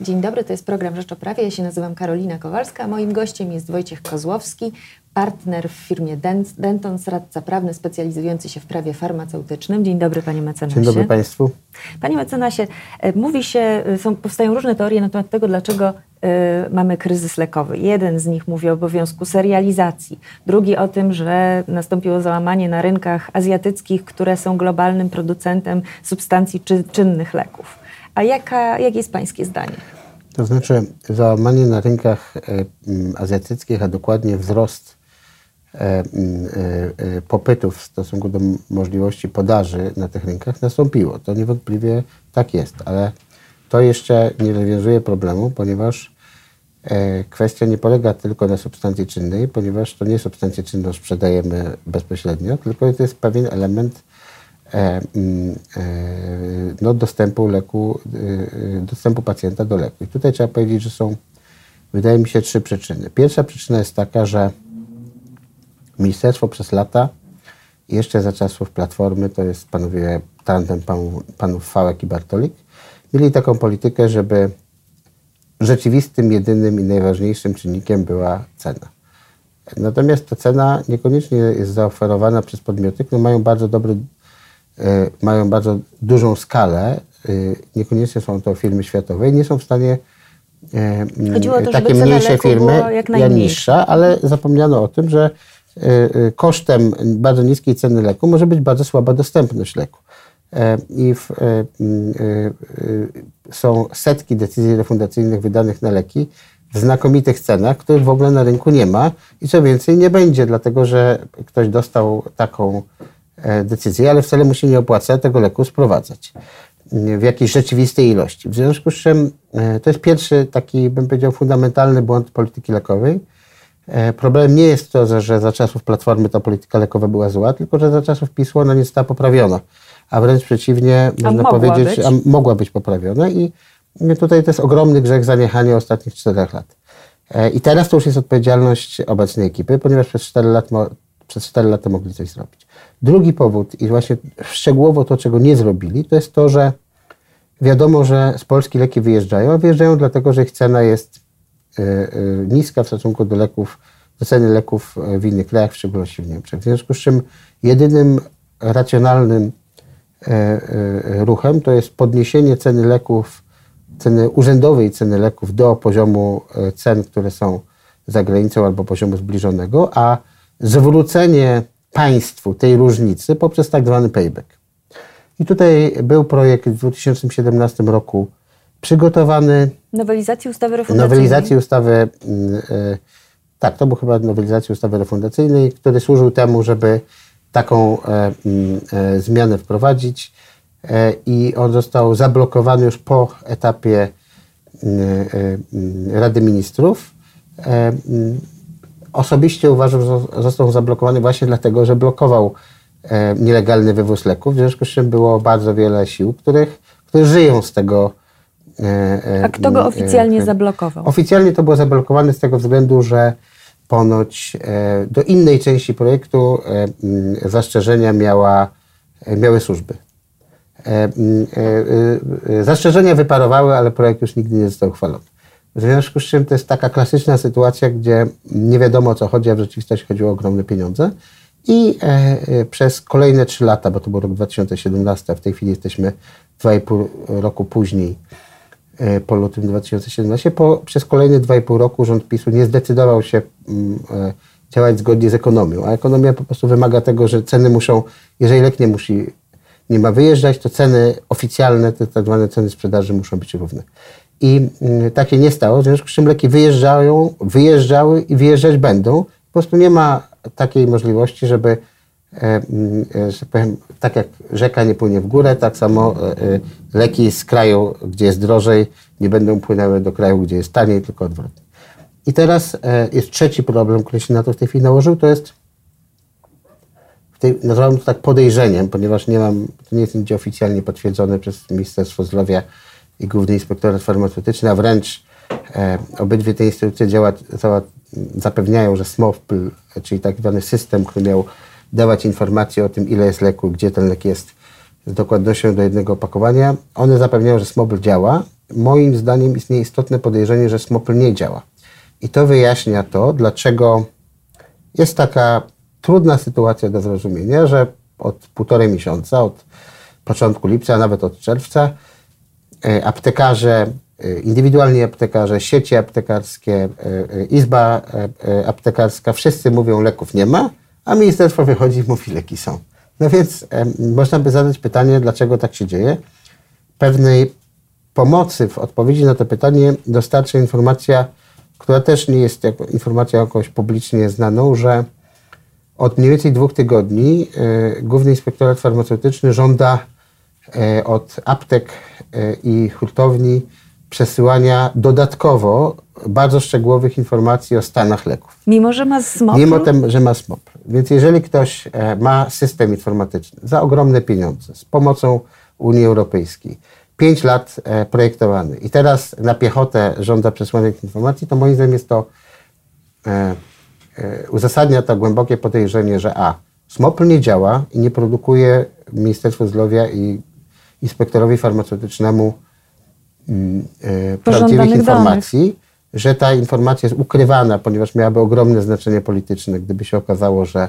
Dzień dobry, to jest program Rzecz o Prawie. Ja się nazywam Karolina Kowalska, a moim gościem jest Wojciech Kozłowski, partner w firmie Dentons, radca prawny specjalizujący się w prawie farmaceutycznym. Dzień dobry, panie mecenasie. Dzień dobry państwu. Panie mecenasie, e, mówi się, e, są, powstają różne teorie na temat tego, dlaczego y, mamy kryzys lekowy. Jeden z nich mówi o obowiązku serializacji, drugi o tym, że nastąpiło załamanie na rynkach azjatyckich, które są globalnym producentem substancji czy, czynnych leków. A jaka, jakie jest pańskie zdanie? To znaczy załamanie na rynkach e, azjatyckich, a dokładnie wzrost e, e, popytów w stosunku do możliwości podaży na tych rynkach nastąpiło. To niewątpliwie tak jest, ale to jeszcze nie rozwiązuje problemu, ponieważ kwestia nie polega tylko na substancji czynnej, ponieważ to nie substancję czynną sprzedajemy bezpośrednio, tylko to jest pewien element no, dostępu leku, e, dostępu pacjenta do leku. I tutaj trzeba powiedzieć, że są, wydaje mi się, trzy przyczyny. Pierwsza przyczyna jest taka, że ministerstwo przez lata, jeszcze za czasów Platformy, to jest panowie tandem panów, panów Fałek i Bartolik, mieli taką politykę, żeby rzeczywistym, jedynym i najważniejszym czynnikiem była cena. Natomiast ta cena niekoniecznie jest zaoferowana przez podmioty, które mają bardzo dobry E, mają bardzo dużą skalę, e, niekoniecznie są to firmy światowe i nie są w stanie e, to, takie mniejsze firmy, ja niższa, ale zapomniano o tym, że kosztem bardzo niskiej ceny leku może być bardzo słaba dostępność leku. I w, są setki decyzji refundacyjnych wydanych na leki w znakomitych cenach, których w ogóle na rynku nie ma i co więcej nie będzie, dlatego że ktoś dostał taką E, decyzję, ale wcale mu się nie opłaca tego leku sprowadzać w jakiejś rzeczywistej ilości. W związku z czym e, to jest pierwszy taki, bym powiedział, fundamentalny błąd polityki lekowej. E, problem nie jest to, że za czasów Platformy ta polityka lekowa była zła, tylko że za czasów PiSu ona nie została poprawiona. A wręcz przeciwnie, a można powiedzieć, być. a mogła być poprawiona i tutaj to jest ogromny grzech zaniechania ostatnich czterech lat. I teraz to już jest odpowiedzialność obecnej ekipy, ponieważ przez 4 lat przez 4 lata mogli coś zrobić. Drugi powód, i właśnie szczegółowo to, czego nie zrobili, to jest to, że wiadomo, że z Polski leki wyjeżdżają, a wyjeżdżają dlatego, że ich cena jest y, y, niska w stosunku do leków, do ceny leków w innych krajach, w szczególności w Niemczech. W związku z czym jedynym racjonalnym y, ruchem to jest podniesienie ceny leków, ceny urzędowej ceny leków do poziomu cen, które są za granicą albo poziomu zbliżonego, a zwrócenie państwu tej różnicy poprzez tak zwany payback. I tutaj był projekt w 2017 roku przygotowany. Nowelizacji ustawy refundacyjnej. Nowelizacji ustawy, yy, tak, to był chyba nowelizacji ustawy refundacyjnej, który służył temu, żeby taką yy, zmianę wprowadzić i on został zablokowany już po etapie Rady Ministrów. Osobiście uważam, że został zablokowany właśnie dlatego, że blokował e, nielegalny wywóz leków, w związku z czym było bardzo wiele sił, których, które żyją z tego. E, e, A kto go oficjalnie zablokował? Oficjalnie to było zablokowane z tego względu, że ponoć do innej części projektu zastrzeżenia miała, miały służby. Zastrzeżenia wyparowały, ale projekt już nigdy nie został uchwalony. W związku z czym to jest taka klasyczna sytuacja, gdzie nie wiadomo o co chodzi, a w rzeczywistości chodziło o ogromne pieniądze. I e, e, przez kolejne trzy lata, bo to był rok 2017, a w tej chwili jesteśmy dwa i pół roku później, e, po lutym 2017, po, przez kolejne dwa i pół roku rząd PiSu nie zdecydował się mm, działać zgodnie z ekonomią, a ekonomia po prostu wymaga tego, że ceny muszą, jeżeli lek nie musi, nie ma wyjeżdżać, to ceny oficjalne, te tak zwane ceny sprzedaży muszą być równe. I mm, takie nie stało, w związku z czym leki wyjeżdżają, wyjeżdżały i wyjeżdżać będą. Po prostu nie ma takiej możliwości, żeby, e, mm, e, że powiem, tak jak rzeka nie płynie w górę, tak samo e, leki z kraju, gdzie jest drożej, nie będą płynęły do kraju, gdzie jest taniej, tylko odwrotnie. I teraz jest trzeci problem, który się na to w tej chwili nałożył, to jest tej, nazywam to tak podejrzeniem, ponieważ nie mam, to nie jest nigdzie oficjalnie potwierdzone przez Ministerstwo Zdrowia, i Główny Inspektorat Farmaceutyczny, a wręcz e, obydwie te instytucje działa, zapewniają, że SMOWPL, czyli tak zwany system, który miał dawać informacje o tym, ile jest leku, gdzie ten lek jest z dokładnością do jednego opakowania, one zapewniają, że SMOWPL działa moim zdaniem istnieje istotne podejrzenie, że SMOPL nie działa. I to wyjaśnia to, dlaczego jest taka trudna sytuacja do zrozumienia, że od półtorej miesiąca, od początku lipca, a nawet od czerwca, aptekarze, e, indywidualni aptekarze, sieci aptekarskie, e, izba aptekarska, wszyscy mówią, leków nie ma, a ministerstwo wychodzi i mówi, leki są. No więc można by zadać pytanie, dlaczego tak się dzieje. Pewnej pomocy w odpowiedzi na to pytanie dostarcza informacja, która też nie jest informacją jakąś publicznie znaną, że od mniej więcej dwóch tygodni e, Główny Inspektorat Farmaceutyczny żąda e, od aptek e, i hurtowni przesyłania dodatkowo bardzo szczegółowych informacji o stanach leków. Mimo, że ma SMOP? Mimo, tem, że ma SMOP. Więc jeżeli ktoś ma system informatyczny za ogromne pieniądze, z pomocą Unii Europejskiej, pięć lat projektowany i teraz na piechotę żąda przesłania tych informacji, to moim zdaniem jest to E, uzasadnia to głębokie podejrzenie, że a, SMOPL nie działa i nie produkuje Ministerstwo Zdrowia i inspektorowi farmaceutycznemu e, prawdziwych informacji, danych. że ta informacja jest ukrywana, ponieważ miałaby ogromne znaczenie polityczne, gdyby się okazało, że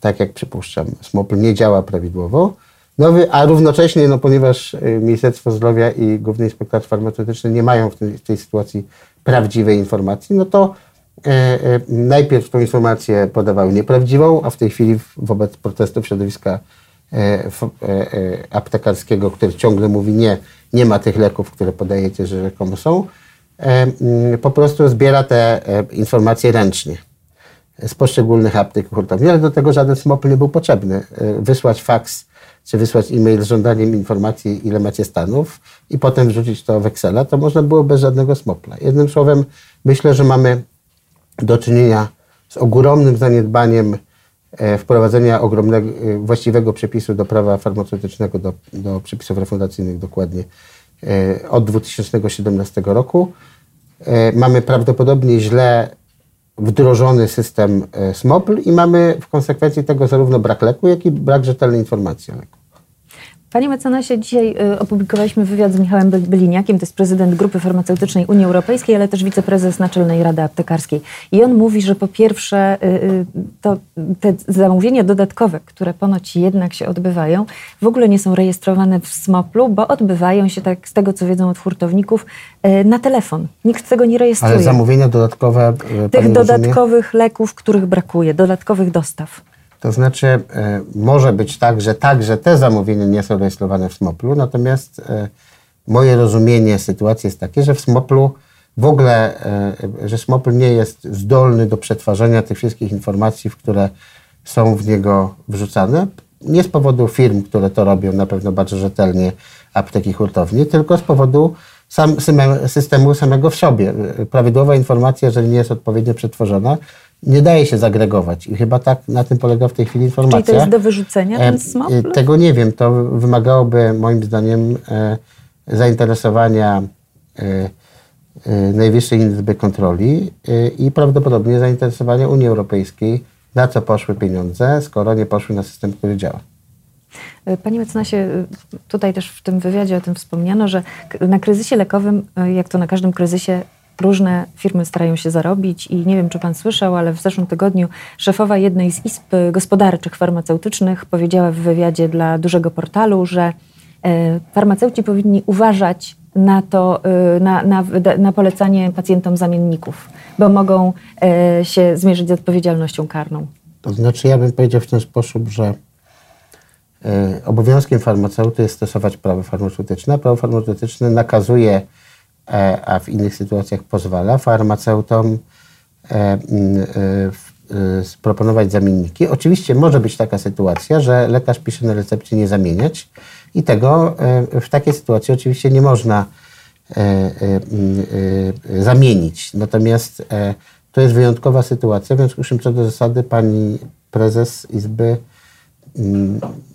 tak jak przypuszczam, SMOPL nie działa prawidłowo. No, a równocześnie, no, ponieważ e, Ministerstwo Zdrowia i Główny Inspektorat Farmaceutyczny nie mają w tej, w tej sytuacji prawdziwej informacji, no to E, e, najpierw tą informację podawały nieprawdziwą, a w tej chwili wobec protestów środowiska aptekarskiego, który ciągle mówi nie, nie ma tych leków, które podajecie, że rzekomo są, po prostu zbiera te informacje ręcznie z poszczególnych aptek hurtowni, ale do tego żaden smopl nie był potrzebny. Wysłać faks czy wysłać e-mail z żądaniem informacji, ile macie stanów i potem wrzucić to w Excela, to można było bez żadnego smopla. Jednym słowem, myślę, że mamy do czynienia z ogromnym zaniedbaniem e, wprowadzenia ogromnego, e, właściwego przepisu do prawa farmaceutycznego, do, do przepisów refundacyjnych dokładnie e, od 2017 roku. Mamy prawdopodobnie źle wdrożony system SMOPL i mamy w konsekwencji tego zarówno brak leku, jak i brak rzetelnej informacji o leku. Panie mecenasie, dzisiaj y, opublikowaliśmy wywiad z Michałem Beliniakiem, to jest prezydent Grupy Farmaceutycznej Unii Europejskiej, ale też wiceprezes Naczelnej Rady Aptekarskiej. I on mówi, że po pierwsze y, y, to te zamówienia dodatkowe, które ponoć jednak się odbywają, w ogóle nie są rejestrowane w SMOPL-u, bo odbywają się, tak z tego co wiedzą od hurtowników, na telefon. Nikt tego nie rejestruje. Ale zamówienia dodatkowe... Tych dodatkowych rozumie? leków, których brakuje, dodatkowych dostaw. To znaczy, e, może być tak, że także te zamówienia nie są rejestrowane w Smoplu, natomiast e, moje rozumienie sytuacji jest takie, że w Smoplu w ogóle, e, że Smopl nie jest zdolny do przetwarzania tych wszystkich informacji, które są w niego wrzucane. Nie z powodu firm, które to robią na pewno bardzo rzetelnie, apteki hurtowni, tylko z powodu sam, systemu samego w sobie. Prawidłowa informacja, jeżeli nie jest odpowiednio przetworzona, nie daje się zagregować i chyba tak na tym polega w tej chwili informacja. Czyli to jest do wyrzucenia ten smog? E, tego nie wiem. To wymagałoby moim zdaniem e, zainteresowania e, Najwyższej Izby Kontroli i prawdopodobnie zainteresowania Unii Europejskiej, na co poszły pieniądze, skoro nie poszły na system, który działa. Panie mecenasie, tutaj też w tym wywiadzie o tym wspomniano, że na kryzysie lekowym, jak to na każdym kryzysie, różne firmy starają się zarobić i nie wiem, czy pan słyszał, ale w zeszłym tygodniu szefowa jednej z izb gospodarczych farmaceutycznych powiedziała w wywiadzie dla dużego portalu, że e, farmaceuci powinni uważać na to, e, na, na, na polecanie pacjentom zamienników, bo mogą e, się zmierzyć z odpowiedzialnością karną. To znaczy, ja bym powiedział w ten sposób, że obowiązkiem farmaceuty jest stosować prawo farmaceutyczne. Prawo farmaceutyczne nakazuje a w innych sytuacjach pozwala farmaceutom e, proponować zamienniki. Oczywiście może być taka sytuacja, że lekarz pisze na recepcie nie zamieniać i tego e, w takiej sytuacji oczywiście nie można zamienić. Natomiast to jest wyjątkowa sytuacja, w związku z czym co do zasady pani prezes Izby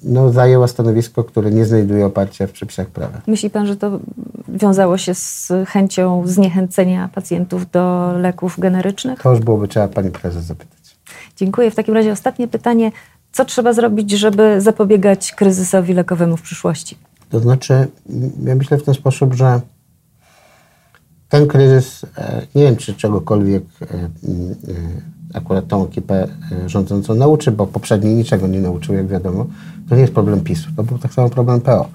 no, zajęła stanowisko, które nie znajduje oparcia w przepisach prawa. Myśli pan, że to wiązało się z chęcią zniechęcenia pacjentów do leków generycznych? To już byłoby trzeba pani prezes zapytać. Dziękuję. W takim razie ostatnie pytanie. Co trzeba zrobić, żeby zapobiegać kryzysowi lekowemu w przyszłości? To znaczy, ja myślę w ten sposób, że ten kryzys, e, nie wiem czy czegokolwiek e, e, akurat tą ekipę rządzącą nauczy, bo poprzedni niczego nie nauczył, jak wiadomo. To nie jest problem PiSu, to był tak samo problem PO.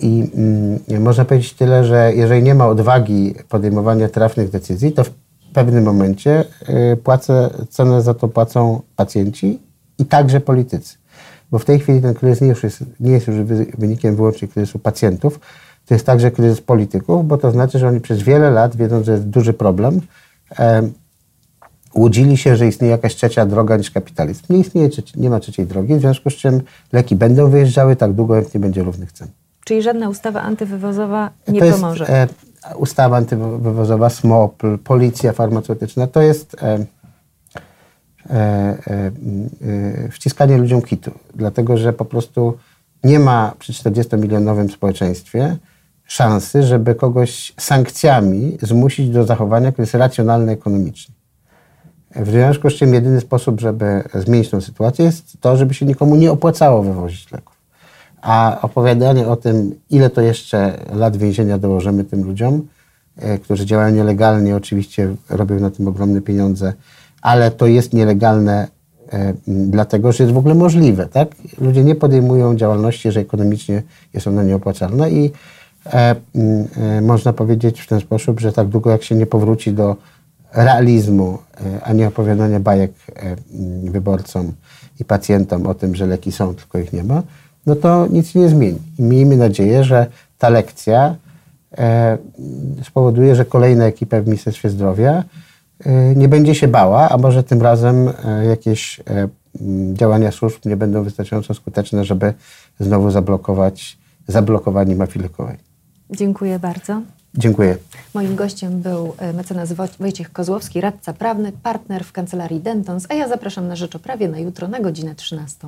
I mm, można powiedzieć tyle, że jeżeli nie ma odwagi podejmowania trafnych decyzji, to w pewnym momencie płacę, cenę za to płacą pacjenci i także politycy. Bo w tej chwili ten kryzys nie, już jest, nie jest już wynikiem wyłącznie kryzysu pacjentów, to jest także kryzys polityków, bo to znaczy, że oni przez wiele lat, wiedząc, że jest duży problem, e, łudzili się, że istnieje jakaś trzecia droga niż kapitalizm. Nie istnieje, nie ma trzeciej drogi, w związku z czym leki będą wyjeżdżały tak długo, jak nie będzie równych cen. Czyli żadna ustawa antywywozowa nie to pomoże? Jest, e, ustawa antywywozowa, SMOPL, policja farmaceutyczna, to jest e, e, e, e wciskanie ludziom kitu, dlatego że po prostu nie ma przy 40-milionowym społeczeństwie szansy, żeby kogoś sankcjami zmusić do zachowania, które jest racjonalne ekonomicznie. W związku z czym jedyny sposób, żeby zmienić tę sytuację jest to, żeby się nikomu nie opłacało wywozić leków. A opowiadanie o tym, ile to jeszcze lat więzienia dołożymy tym ludziom, e, którzy działają nielegalnie, oczywiście robią na tym ogromne pieniądze, ale to jest nielegalne e, dlatego, że jest w ogóle możliwe. Tak? Ludzie nie podejmują działalności, że ekonomicznie jest ona nieopłacalna i można powiedzieć w ten sposób, że tak długo jak się nie powróci do realizmu, e, a nie opowiadania bajek wyborcom i pacjentom o tym, że leki są, tylko ich nie ma, no to nic nie zmieni. I miejmy nadzieję, że ta lekcja spowoduje, że kolejna ekipa w Ministerstwie Zdrowia nie będzie się bała, a może tym razem jakieś działania służb nie będą wystarczająco skuteczne, żeby znowu zablokować zablokowanie mafii lekowej. Dziękuję bardzo. Dziękuję. Moim gościem był e, mecenas Wojciech Kozłowski, radca prawny, partner w kancelarii Dentons, a ja zapraszam na Rzeczoprawie na jutro na godzinę 13.